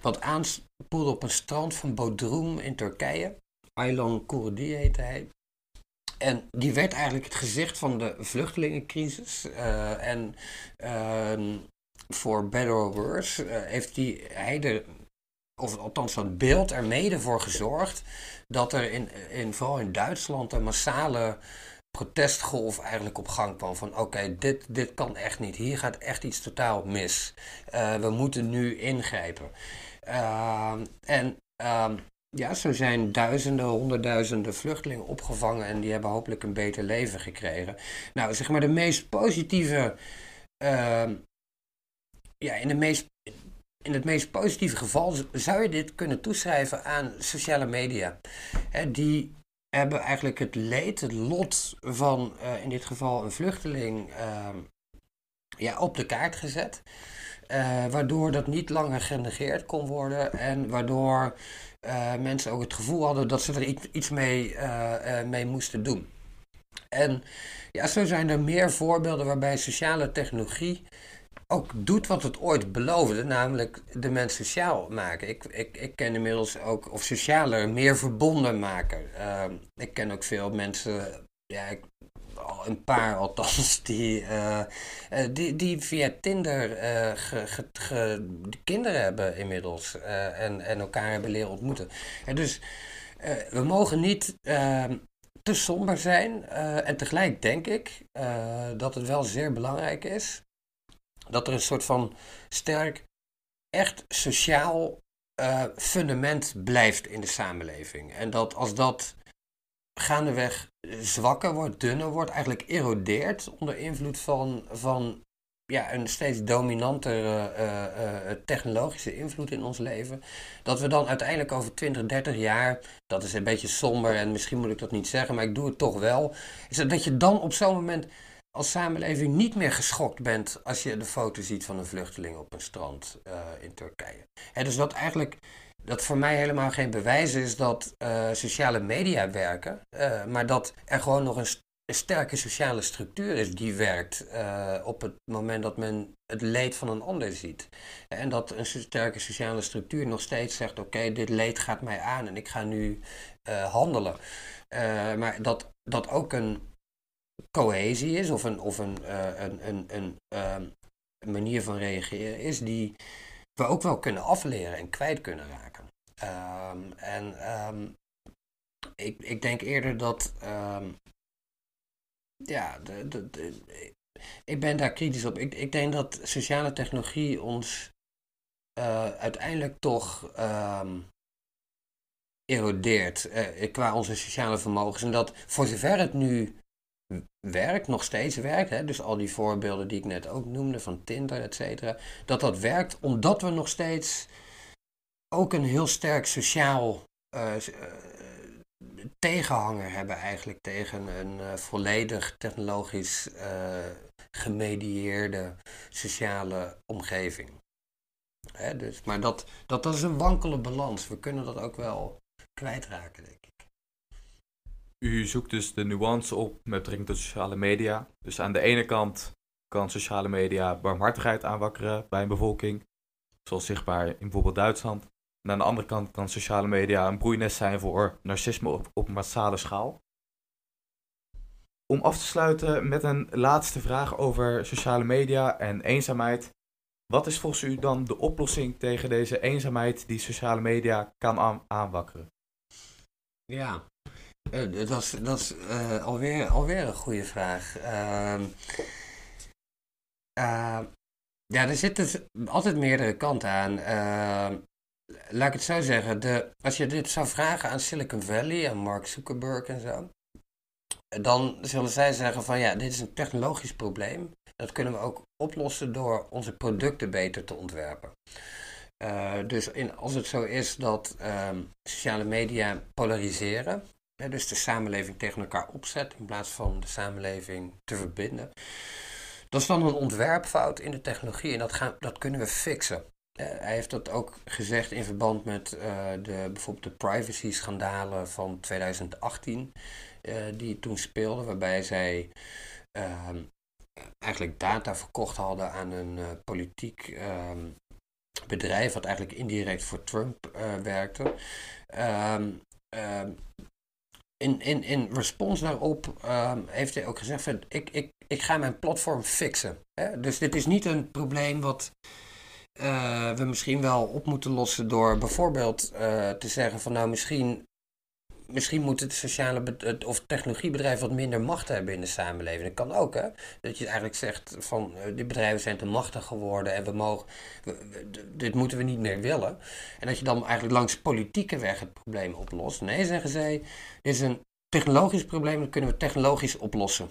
Wat aanspoelde op een strand van Bodrum in Turkije. Aylan Kurdi heette hij. En die werd eigenlijk het gezicht van de vluchtelingencrisis. en voor better or worse heeft hij er of althans dat beeld er mede voor gezorgd dat er in, in, vooral in Duitsland een massale protestgolf eigenlijk op gang kwam. Van oké, dit, dit kan echt niet. Hier gaat echt iets totaal mis. Uh, we moeten nu ingrijpen. Uh, en uh, ja, zo zijn duizenden, honderdduizenden vluchtelingen opgevangen en die hebben hopelijk een beter leven gekregen. Nou, zeg maar de meest positieve. Ehm, ja, in de meest in het meest positieve geval zou je dit kunnen toeschrijven aan sociale media. die hebben eigenlijk het leed, het lot van uh, in dit geval een vluchteling uh, ja, op de kaart gezet. Uh, waardoor dat niet langer genegeerd kon worden en waardoor uh, mensen ook het gevoel hadden dat ze er iets, iets mee, mee moesten doen. En ja, zo zijn er meer voorbeelden waarbij sociale technologie ook doet wat het ooit beloofde, namelijk de mens sociaal maken. Ik, ik, ik ken inmiddels ook, of socialer, meer verbonden maken. Ehm, ik ken ook veel mensen, ja, een paar althans, die, uh, die, die via Tinder uh, ge, kinderen hebben inmiddels en, en elkaar hebben leren ontmoeten. En dus we mogen niet ehm, te somber zijn. en tegelijk denk ik dat het wel zeer belangrijk is dat er een soort van sterk, echt sociaal uh, fundament blijft in de samenleving. En dat als dat gaandeweg zwakker wordt, dunner wordt, eigenlijk erodeert onder invloed van, van ja, een steeds dominantere uh, uh, technologische invloed in ons leven. Dat we dan uiteindelijk over 20, 30 jaar, dat is een beetje somber en misschien moet ik dat niet zeggen, maar ik doe het toch wel. Is dat, dat je dan op zo'n moment als samenleving niet meer geschokt bent als je de foto ziet van een vluchteling op een strand uh, in Turkije. Dus dat eigenlijk, dat voor mij helemaal geen bewijs is dat uh, sociale media werken, uh, maar dat er gewoon nog een, een, sterke sociale structuur is die werkt op het moment dat men het leed van een ander ziet. En dat een sterke sociale structuur nog steeds zegt, oké, dit leed gaat mij aan en ik ga nu handelen. maar dat, dat ook een cohesie is of een, of een, uh, een, een, een uh, manier van reageren is die we ook wel kunnen afleren en kwijt kunnen raken. Um, en um, ik, ik denk eerder dat. Ja, de, de, ik ben daar kritisch op. Ik, ik denk dat sociale technologie ons uh, uiteindelijk toch erodeert uh, qua onze sociale vermogens. En dat voor zover het nu werkt, nog steeds werkt, hè, dus al die voorbeelden die ik net ook noemde van Tinder, et cetera, dat dat werkt omdat we nog steeds ook een heel sterk sociaal uh, tegenhanger hebben eigenlijk tegen een uh, volledig technologisch gemedieerde sociale omgeving. Hè, dus, maar dat, dat, dat is een wankele balans. We kunnen dat ook wel kwijtraken, denk ik. U zoekt dus de nuance op met betrekking tot sociale media. Dus aan de ene kant kan sociale media barmhartigheid aanwakkeren bij een bevolking, zoals zichtbaar in bijvoorbeeld Duitsland. En aan de andere kant kan sociale media een broeinest zijn voor narcisme op, op massale schaal. Om af te sluiten met een laatste vraag over sociale media en eenzaamheid. Wat is volgens u dan de oplossing tegen deze eenzaamheid die sociale media kan aanwakkeren? Ja, dat is, dat alweer, alweer een goede vraag. Uh, ja, er zitten altijd meerdere kanten aan. Ehm, laat ik het zo zeggen. De, als je dit zou vragen aan Silicon Valley en Mark Zuckerberg en zo. Dan zullen zij zeggen van ja, dit is een technologisch probleem. Dat kunnen we ook oplossen door onze producten beter te ontwerpen. Uh, dus in, als het zo is dat uh, sociale media polariseren, dus de samenleving tegen elkaar opzet in plaats van de samenleving te verbinden. Dat is dan een ontwerpfout in de technologie en dat, gaan, dat kunnen we fixen. Uh, hij heeft dat ook gezegd in verband met uh, de, bijvoorbeeld de privacy-schandalen van 2018, uh, eh, die toen speelden, waarbij zij ehm, eigenlijk data verkocht hadden aan een politiek ehm, bedrijf, wat eigenlijk indirect voor Trump werkte. In, in, in respons daarop um, heeft hij ook gezegd: van, ik, ik, ik ga mijn platform fixen. Hè? Dus dit is niet een probleem wat uh, we misschien wel op moeten lossen door bijvoorbeeld uh, te zeggen: van nou, misschien misschien moet het sociale of technologiebedrijf wat minder macht hebben in de samenleving. Dat kan ook, hè? Dat je eigenlijk zegt van uh, die bedrijven zijn te machtig geworden en we mogen, dit moeten we niet meer willen. En dat je dan eigenlijk langs politieke weg het probleem oplost. Nee, zeggen zij, dit is een technologisch probleem, dat kunnen we technologisch oplossen.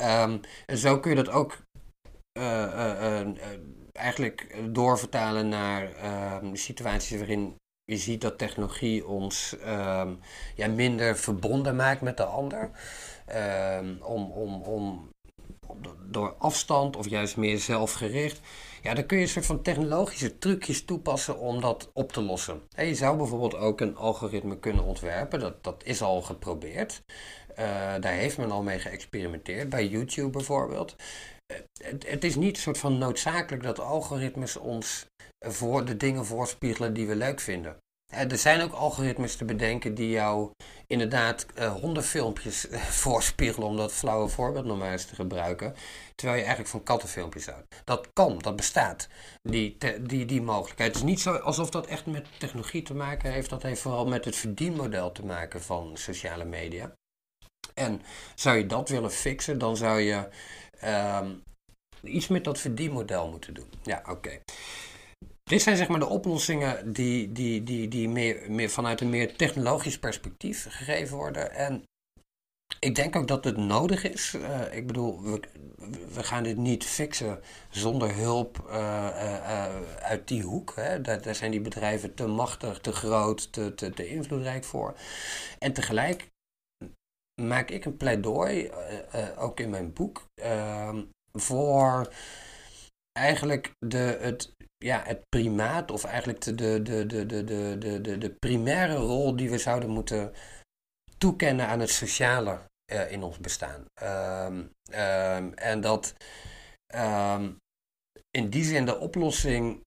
Um, en zo kun je dat ook uh, uh, eigenlijk doorvertalen naar ehm, situaties waarin je ziet dat technologie ons um, ja, minder verbonden maakt met de ander. Um, om, om, om, door afstand of juist meer zelfgericht. Ja, dan kun je een soort van technologische trucjes toepassen om dat op te lossen. En je zou bijvoorbeeld ook een algoritme kunnen ontwerpen. Dat, dat is al geprobeerd. Uh, daar heeft men al mee geëxperimenteerd, bij YouTube bijvoorbeeld. het, het, is niet een soort van noodzakelijk dat algoritmes ons voor de dingen voorspiegelen die we leuk vinden. Er zijn ook algoritmes te bedenken die jou inderdaad uh, hondenfilmpjes voorspiegelen, om dat flauwe voorbeeld nog maar eens te gebruiken, terwijl je eigenlijk van kattenfilmpjes houdt. Dat kan, dat bestaat, die, die, die mogelijkheid. Het is niet zo alsof dat echt met technologie te maken heeft, dat heeft vooral met het verdienmodel te maken van sociale media. En zou je dat willen fixen, dan zou je ehm, iets met dat verdienmodel moeten doen. Ja, oké. Dit zijn zeg maar de oplossingen die, die, die, die meer, meer vanuit een meer technologisch perspectief gegeven worden. En ik denk ook dat het nodig is. Uh, ik bedoel, we, we gaan dit niet fixen zonder hulp uh, uh, uit die hoek. Hè. Daar, daar, zijn die bedrijven te machtig, te groot, te, te, te invloedrijk voor. En tegelijk maak ik een pleidooi, ook in mijn boek, ehm, voor eigenlijk de, het, ja, het primaat, of eigenlijk de, de, de, de, de, de, de, primaire rol die we zouden moeten toekennen aan het sociale uh, in ons bestaan. Um, um, en dat um, in die zin de oplossing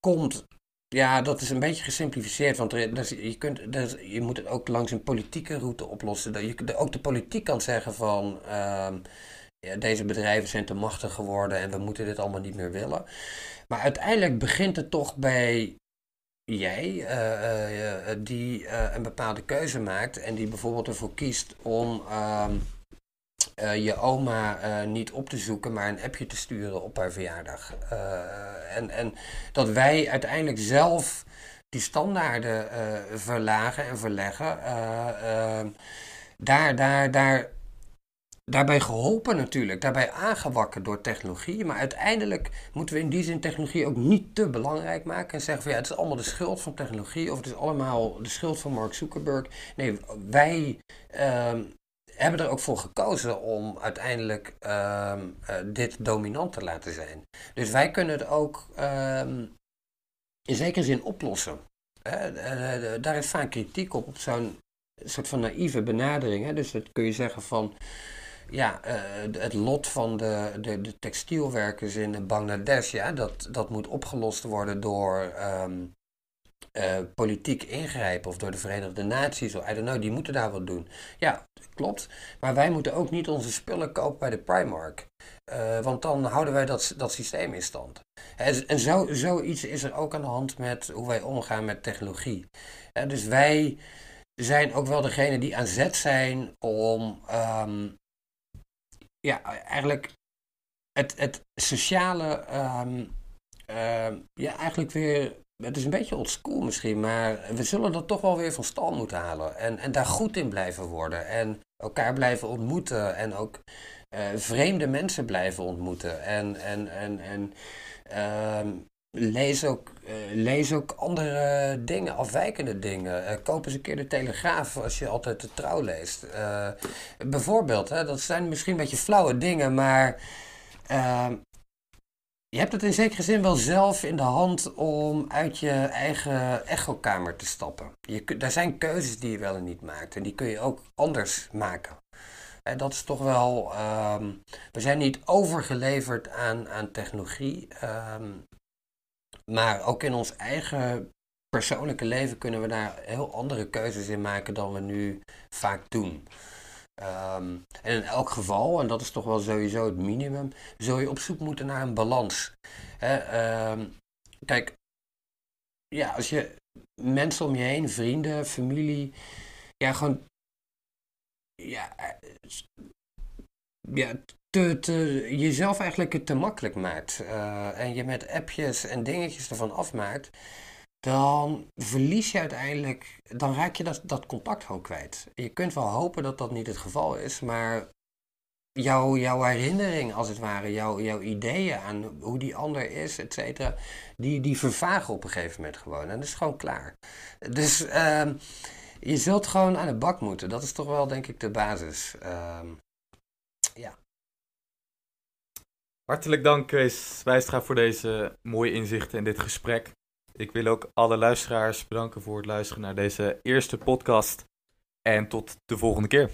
komt. Ja, dat is een beetje gesimplificeerd, want er, je, kunt, er, je moet het ook langs een politieke route oplossen. Dat je, ook de politiek kan zeggen van ja, deze bedrijven zijn te machtig geworden en we moeten dit allemaal niet meer willen. Maar uiteindelijk begint het toch bij jij, uh, uh, die een bepaalde keuze maakt en die bijvoorbeeld ervoor kiest om ehm, je oma niet op te zoeken, maar een appje te sturen op haar verjaardag. en, en dat wij uiteindelijk zelf die standaarden verlagen en verleggen. Daar, daar, daar daarbij geholpen natuurlijk, daarbij aangewakkerd door technologie. Maar uiteindelijk moeten we in die zin technologie ook niet te belangrijk maken en zeggen van ja, het is allemaal de schuld van technologie of het is allemaal de schuld van Mark Zuckerberg. Nee, wij ehm, hebben er ook voor gekozen om uiteindelijk ehm, eh, dit dominant te laten zijn. Dus wij kunnen het ook ehm, in zekere zin oplossen. Uh, daar is vaak kritiek op, op zo'n soort van naïeve benadering. Hè? Dus dat kun je zeggen van ja, uh, het lot van de, de, de, textielwerkers in Bangladesh, ja, dat, dat moet opgelost worden door um, uh, politiek ingrijpen of door de Verenigde Naties. Of, I don't know, die moeten daar wat doen. Ja, klopt. Maar wij moeten ook niet onze spullen kopen bij de Primark. Uh, want dan houden wij dat, dat systeem in stand. En, zo, zoiets is er ook aan de hand met hoe wij omgaan met technologie. dus wij zijn ook wel degene die aan zet zijn om um, ja, eigenlijk het, het sociale, um, ja, eigenlijk weer, het is een beetje oldschool misschien, maar we zullen dat toch wel weer van stal moeten halen. En, en daar goed in blijven worden en elkaar blijven ontmoeten en ook uh, vreemde mensen blijven ontmoeten. En, en, en, en um, lees ook, uh, lees ook andere dingen, afwijkende dingen. Uh, koop eens een keer de Telegraaf als je altijd de trouw leest. Uh, bijvoorbeeld, hè, dat zijn misschien een beetje flauwe dingen, maar ehm, je hebt het in zekere zin wel zelf in de hand om uit je eigen echokamer te stappen. Je, daar zijn keuzes die je wel en niet maakt en die kun je ook anders maken. En dat is toch wel. Um, we zijn niet overgeleverd aan, aan technologie. Um, maar ook in ons eigen persoonlijke leven kunnen we daar heel andere keuzes in maken dan we nu vaak doen. Ehm, en in elk geval, en dat is toch wel sowieso het minimum, zul je op zoek moeten naar een balans. Ehm, kijk, ja, als je mensen om je heen, vrienden, familie, ja, gewoon ja, eh, ja, jezelf eigenlijk te makkelijk maakt uh, en je met appjes en dingetjes ervan afmaakt, dan verlies je uiteindelijk, dan raak je dat, dat contact gewoon kwijt. Je kunt wel hopen dat dat niet het geval is, maar jouw, jouw herinnering als het ware, jouw, jouw ideeën aan hoe die ander is, et cetera, die, die vervagen op een gegeven moment gewoon. En dat is gewoon klaar. Dus uh, je zult gewoon aan de bak moeten. Dat is toch wel, denk ik, de basis. Uh, ja. Hartelijk dank Chris Wijstra voor deze mooie inzichten in dit gesprek. Ik wil ook alle luisteraars bedanken voor het luisteren naar deze eerste podcast. En tot de volgende keer.